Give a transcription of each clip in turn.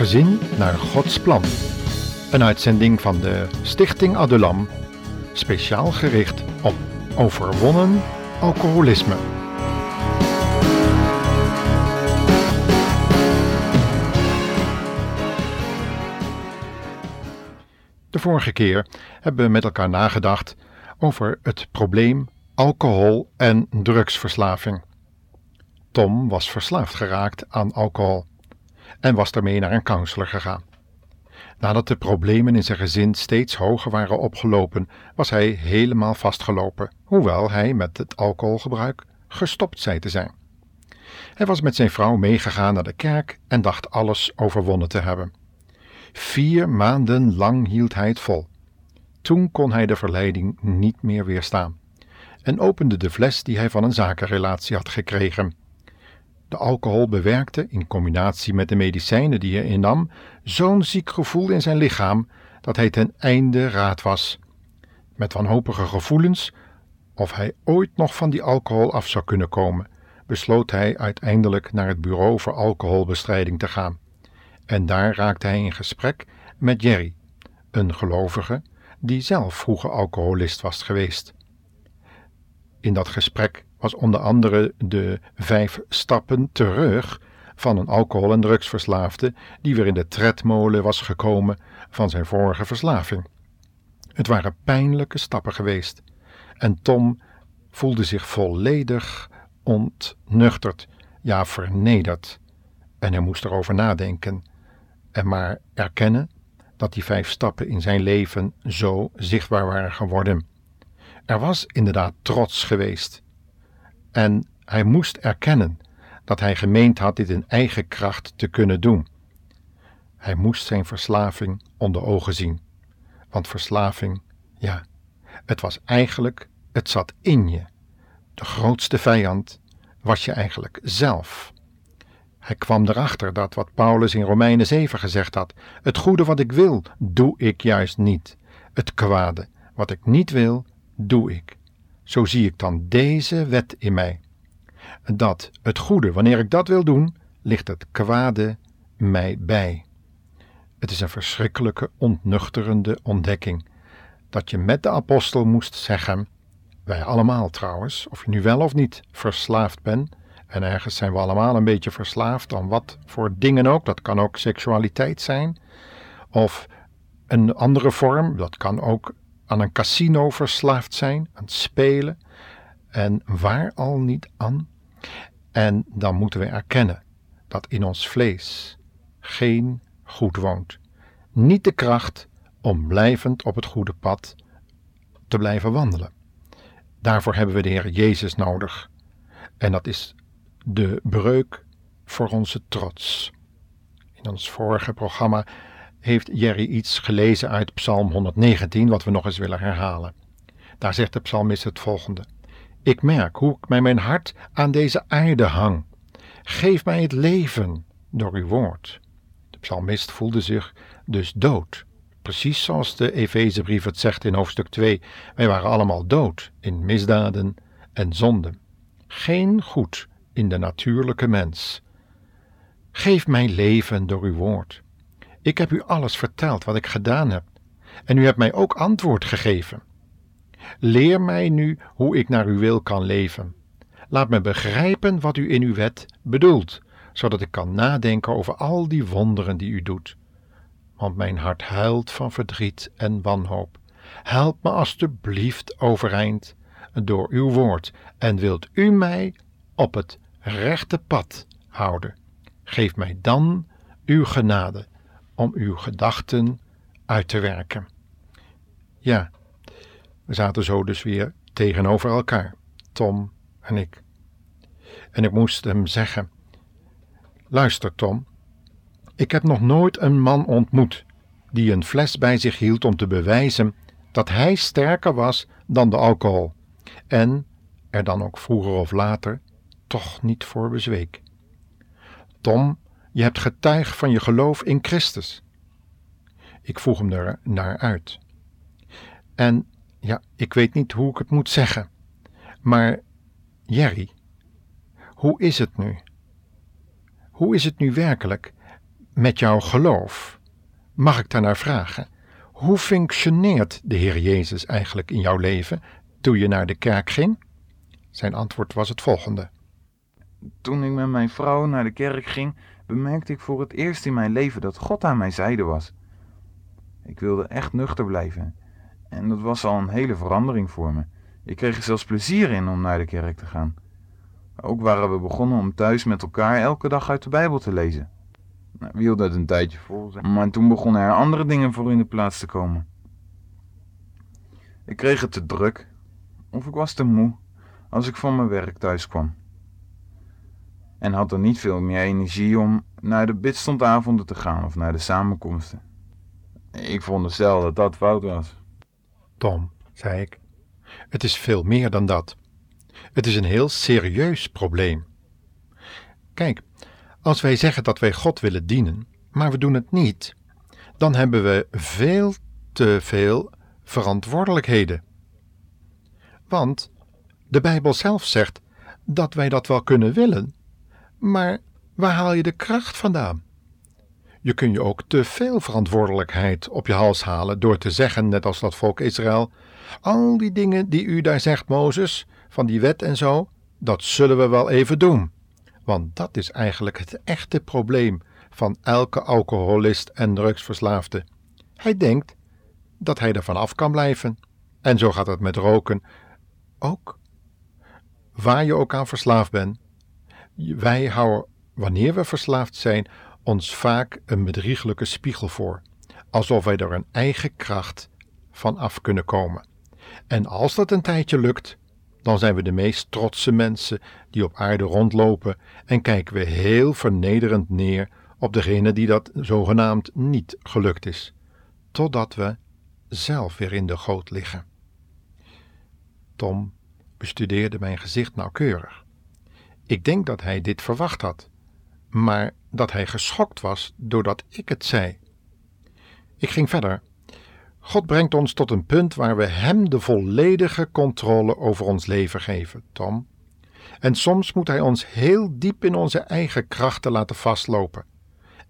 Gezin naar Gods plan. Een uitzending van de Stichting Adulam, speciaal gericht op overwonnen alcoholisme. De vorige keer hebben we met elkaar nagedacht over het probleem alcohol en drugsverslaving. Tom was verslaafd geraakt aan alcohol en was daarmee naar een counselor gegaan. Nadat de problemen in zijn gezin steeds hoger waren opgelopen, was hij helemaal vastgelopen, hoewel hij met het alcoholgebruik gestopt zei te zijn. Hij was met zijn vrouw meegegaan naar de kerk en dacht alles overwonnen te hebben. Vier maanden lang hield hij het vol. Toen kon hij de verleiding niet meer weerstaan en opende de fles die hij van een zakenrelatie had gekregen. De alcohol bewerkte, in combinatie met de medicijnen die hij innam, zo'n ziek gevoel in zijn lichaam dat hij ten einde raad was. Met wanhopige gevoelens, of hij ooit nog van die alcohol af zou kunnen komen, besloot hij uiteindelijk naar het bureau voor alcoholbestrijding te gaan. En daar raakte hij in gesprek met Jerry, een gelovige die zelf vroeger alcoholist was geweest. In dat gesprek was onder andere de vijf stappen terug van een alcohol- en drugsverslaafde die weer in de tredmolen was gekomen van zijn vorige verslaving. Het waren pijnlijke stappen geweest en Tom voelde zich volledig ontnuchterd, ja vernederd. En hij moest erover nadenken en maar erkennen dat die vijf stappen in zijn leven zo zichtbaar waren geworden. Er was inderdaad trots geweest. En hij moest erkennen dat hij gemeend had dit in eigen kracht te kunnen doen. Hij moest zijn verslaving onder ogen zien. Want verslaving, ja, het was eigenlijk, het zat in je. De grootste vijand was je eigenlijk zelf. Hij kwam erachter dat wat Paulus in Romeinen 7 gezegd had: Het goede wat ik wil, doe ik juist niet. Het kwade wat ik niet wil, doe ik. Zo zie ik dan deze wet in mij. Dat het goede, wanneer ik dat wil doen, ligt het kwade mij bij. Het is een verschrikkelijke, ontnuchterende ontdekking dat je met de apostel moest zeggen, wij allemaal trouwens, of je nu wel of niet verslaafd bent, en ergens zijn we allemaal een beetje verslaafd aan wat voor dingen ook, dat kan ook seksualiteit zijn, of een andere vorm, dat kan ook aan een casino verslaafd zijn, aan het spelen en waar al niet aan. En dan moeten we erkennen dat in ons vlees geen goed woont. Niet de kracht om blijvend op het goede pad te blijven wandelen. Daarvoor hebben we de Heer Jezus nodig. En dat is de breuk voor onze trots. In ons vorige programma heeft Jerry iets gelezen uit Psalm 119, wat we nog eens willen herhalen. Daar zegt de psalmist het volgende: Ik merk hoe ik met mijn hart aan deze aarde hang. Geef mij het leven door uw woord. De psalmist voelde zich dus dood. Precies zoals de Efezebrief het zegt in hoofdstuk 2: Wij waren allemaal dood in misdaden en zonden. Geen goed in de natuurlijke mens. Geef mij leven door uw woord. Ik heb u alles verteld wat ik gedaan heb, en u hebt mij ook antwoord gegeven. Leer mij nu hoe ik naar uw wil kan leven. Laat me begrijpen wat u in uw wet bedoelt, zodat ik kan nadenken over al die wonderen die u doet. Want mijn hart huilt van verdriet en wanhoop. Help me alstublieft overeind door uw woord en wilt u mij op het rechte pad houden. Geef mij dan uw genade om uw gedachten uit te werken. Ja, we zaten zo dus weer tegenover elkaar, Tom en ik. En ik moest hem zeggen: Luister, Tom, ik heb nog nooit een man ontmoet die een fles bij zich hield om te bewijzen dat hij sterker was dan de alcohol en er dan ook vroeger of later toch niet voor bezweek. Tom je hebt getuigd van je geloof in Christus. Ik vroeg hem er naar uit. En ja, ik weet niet hoe ik het moet zeggen. Maar Jerry, hoe is het nu? Hoe is het nu werkelijk? met jouw geloof? Mag ik daarnaar vragen? Hoe functioneert de Heer Jezus eigenlijk in jouw leven toen je naar de kerk ging? Zijn antwoord was het volgende. Toen ik met mijn vrouw naar de kerk ging, bemerkte ik voor het eerst in mijn leven dat God aan mijn zijde was. Ik wilde echt nuchter blijven. En dat was al een hele verandering voor me. Ik kreeg er zelfs plezier in om naar de kerk te gaan. Ook waren we begonnen om thuis met elkaar elke dag uit de Bijbel te lezen. Nou, we hielden het een tijdje vol, maar toen begonnen er andere dingen voor in de plaats te komen. Ik kreeg het te druk, of ik was te moe als ik van mijn werk thuis kwam. En had er niet veel meer energie om naar de bidstondavonden te gaan of naar de samenkomsten. Ik veronderstel dat dat fout was. Tom, zei ik, het is veel meer dan dat. Het is een heel serieus probleem. Kijk, als wij zeggen dat wij God willen dienen, maar we doen het niet, dan hebben we veel te veel verantwoordelijkheden. Want de Bijbel zelf zegt dat wij dat wel kunnen willen, maar waar haal je de kracht vandaan? Je kun je ook te veel verantwoordelijkheid op je hals halen door te zeggen, net als dat volk Israël: Al die dingen die u daar zegt, Mozes, van die wet en zo, dat zullen we wel even doen. Want dat is eigenlijk het echte probleem van elke alcoholist en drugsverslaafde. Hij denkt dat hij ervan af kan blijven. En zo gaat het met roken ook. Waar je ook aan verslaafd bent, wij houden, wanneer we verslaafd zijn, ons vaak een bedrieglijke spiegel voor, alsof wij er een eigen kracht van af kunnen komen. En als dat een tijdje lukt, dan zijn we de meest trotse mensen die op aarde rondlopen en kijken we heel vernederend neer op degene die dat zogenaamd niet gelukt is, totdat we zelf weer in de goot liggen. Tom bestudeerde mijn gezicht nauwkeurig. Ik denk dat hij dit verwacht had, maar dat hij geschokt was doordat ik het zei. Ik ging verder. God brengt ons tot een punt waar we Hem de volledige controle over ons leven geven, Tom. En soms moet Hij ons heel diep in onze eigen krachten laten vastlopen,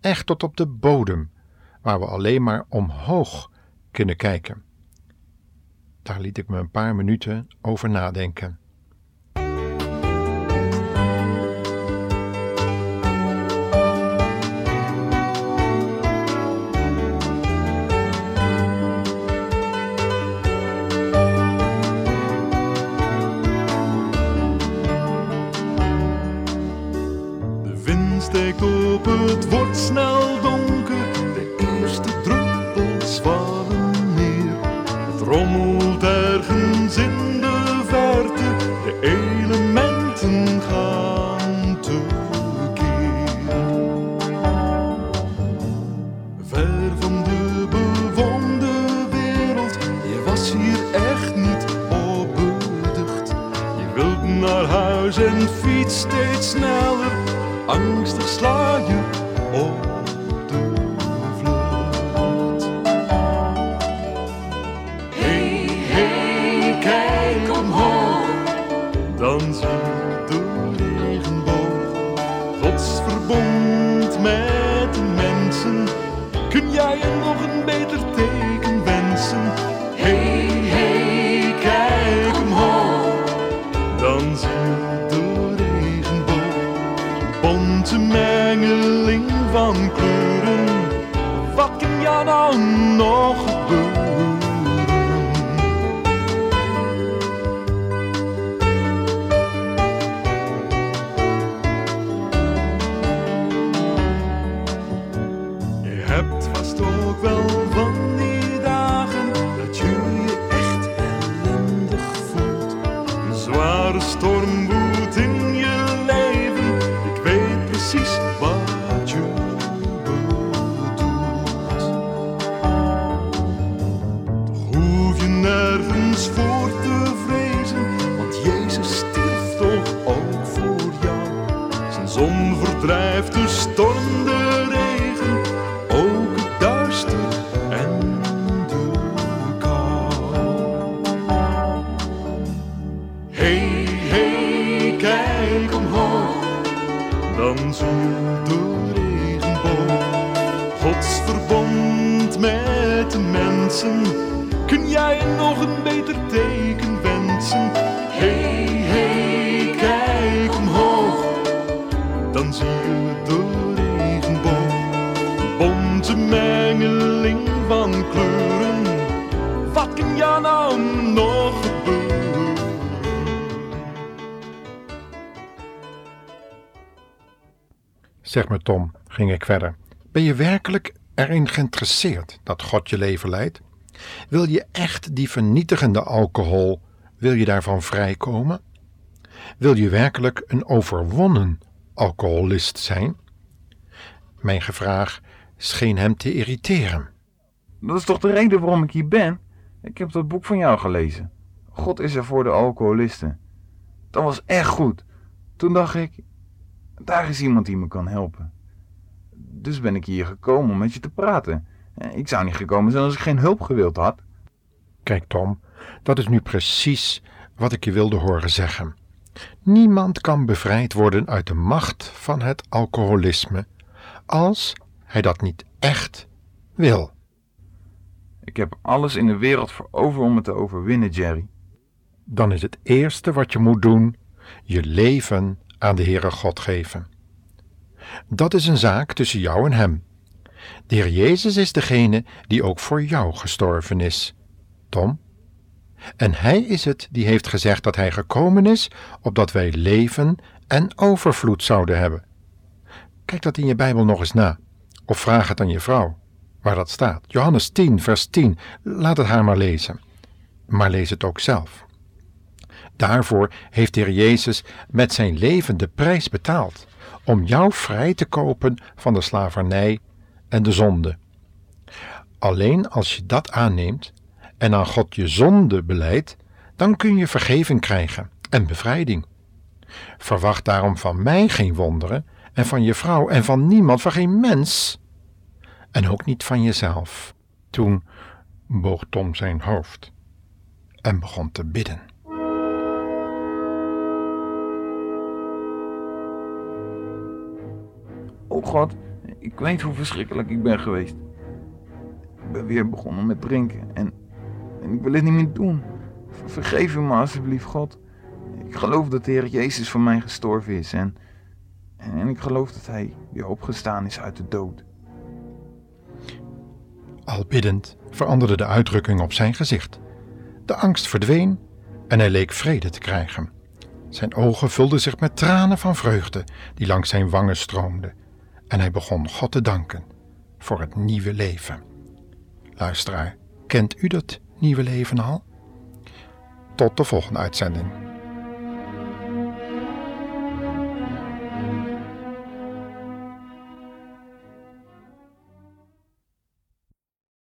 echt tot op de bodem, waar we alleen maar omhoog kunnen kijken. Daar liet ik me een paar minuten over nadenken. Steekt op, het wordt snel donker. De eerste druppels vallen neer. Het rommelt ergens in de verte. De elementen gaan tekeer. Ver van de bewoonde wereld, je was hier echt niet op. Je wilt naar huis en fiets steeds sneller angstig sla je op de vlucht. Hey, hey, kijk omhoog, dan zie je de regenboog. Gods verbond met de mensen, kun jij je nog een beter teken kan kijk omhoog, dan zie je de regenboog. Gods verbond met de mensen. Kun jij nog een beter teken wensen? Hey, hey, kijk omhoog, dan zie je de regenboog. Bonte mengeling van kleuren. Wat kan jou nou nog Zeg me Tom, ging ik verder, ben je werkelijk erin geïnteresseerd dat God je leven leidt? Wil je echt die vernietigende alcohol, wil je daarvan vrijkomen? Wil je werkelijk een overwonnen alcoholist zijn? Mijn gevraag scheen hem te irriteren. Dat is toch de reden waarom ik hier ben? Ik heb dat boek van jou gelezen. God is er voor de alcoholisten. Dat was echt goed. Toen dacht ik, daar is iemand die me kan helpen. Dus ben ik hier gekomen om met je te praten. Ik zou niet gekomen zijn als ik geen hulp gewild had. Kijk, Tom, dat is nu precies wat ik je wilde horen zeggen. Niemand kan bevrijd worden uit de macht van het alcoholisme als hij dat niet echt wil. Ik heb alles in de wereld voor over om het te overwinnen, Jerry. Dan is het eerste wat je moet doen je leven aan de Heere God geven. Dat is een zaak tussen jou en Hem. De Heer Jezus is degene die ook voor jou gestorven is, Tom. En Hij is het die heeft gezegd dat Hij gekomen is, opdat wij leven en overvloed zouden hebben. Kijk dat in je Bijbel nog eens na, of vraag het aan je vrouw, waar dat staat. Johannes 10, vers 10, laat het haar maar lezen. Maar lees het ook zelf. Daarvoor heeft de Heer Jezus met zijn leven de prijs betaald, om jou vrij te kopen van de slavernij en de zonde. Alleen als je dat aanneemt en aan God je zonde beleidt, dan kun je vergeving krijgen en bevrijding. Verwacht daarom van mij geen wonderen en van je vrouw en van niemand, van geen mens. En ook niet van jezelf. Toen boog Tom zijn hoofd en begon te bidden. Oh God, ik weet hoe verschrikkelijk ik ben geweest. Ik ben weer begonnen met drinken en, en ik wil het niet meer doen. Ver- Vergeef me alsjeblieft, God. Ik geloof dat de Heer Jezus voor mij gestorven is en, en ik geloof dat Hij weer opgestaan is uit de dood. Al biddend veranderde de uitdrukking op zijn gezicht. De angst verdween en hij leek vrede te krijgen. Zijn ogen vulden zich met tranen van vreugde die langs zijn wangen stroomden. En hij begon God te danken voor het nieuwe leven. Luisteraar, kent u dat nieuwe leven al? Tot de volgende uitzending.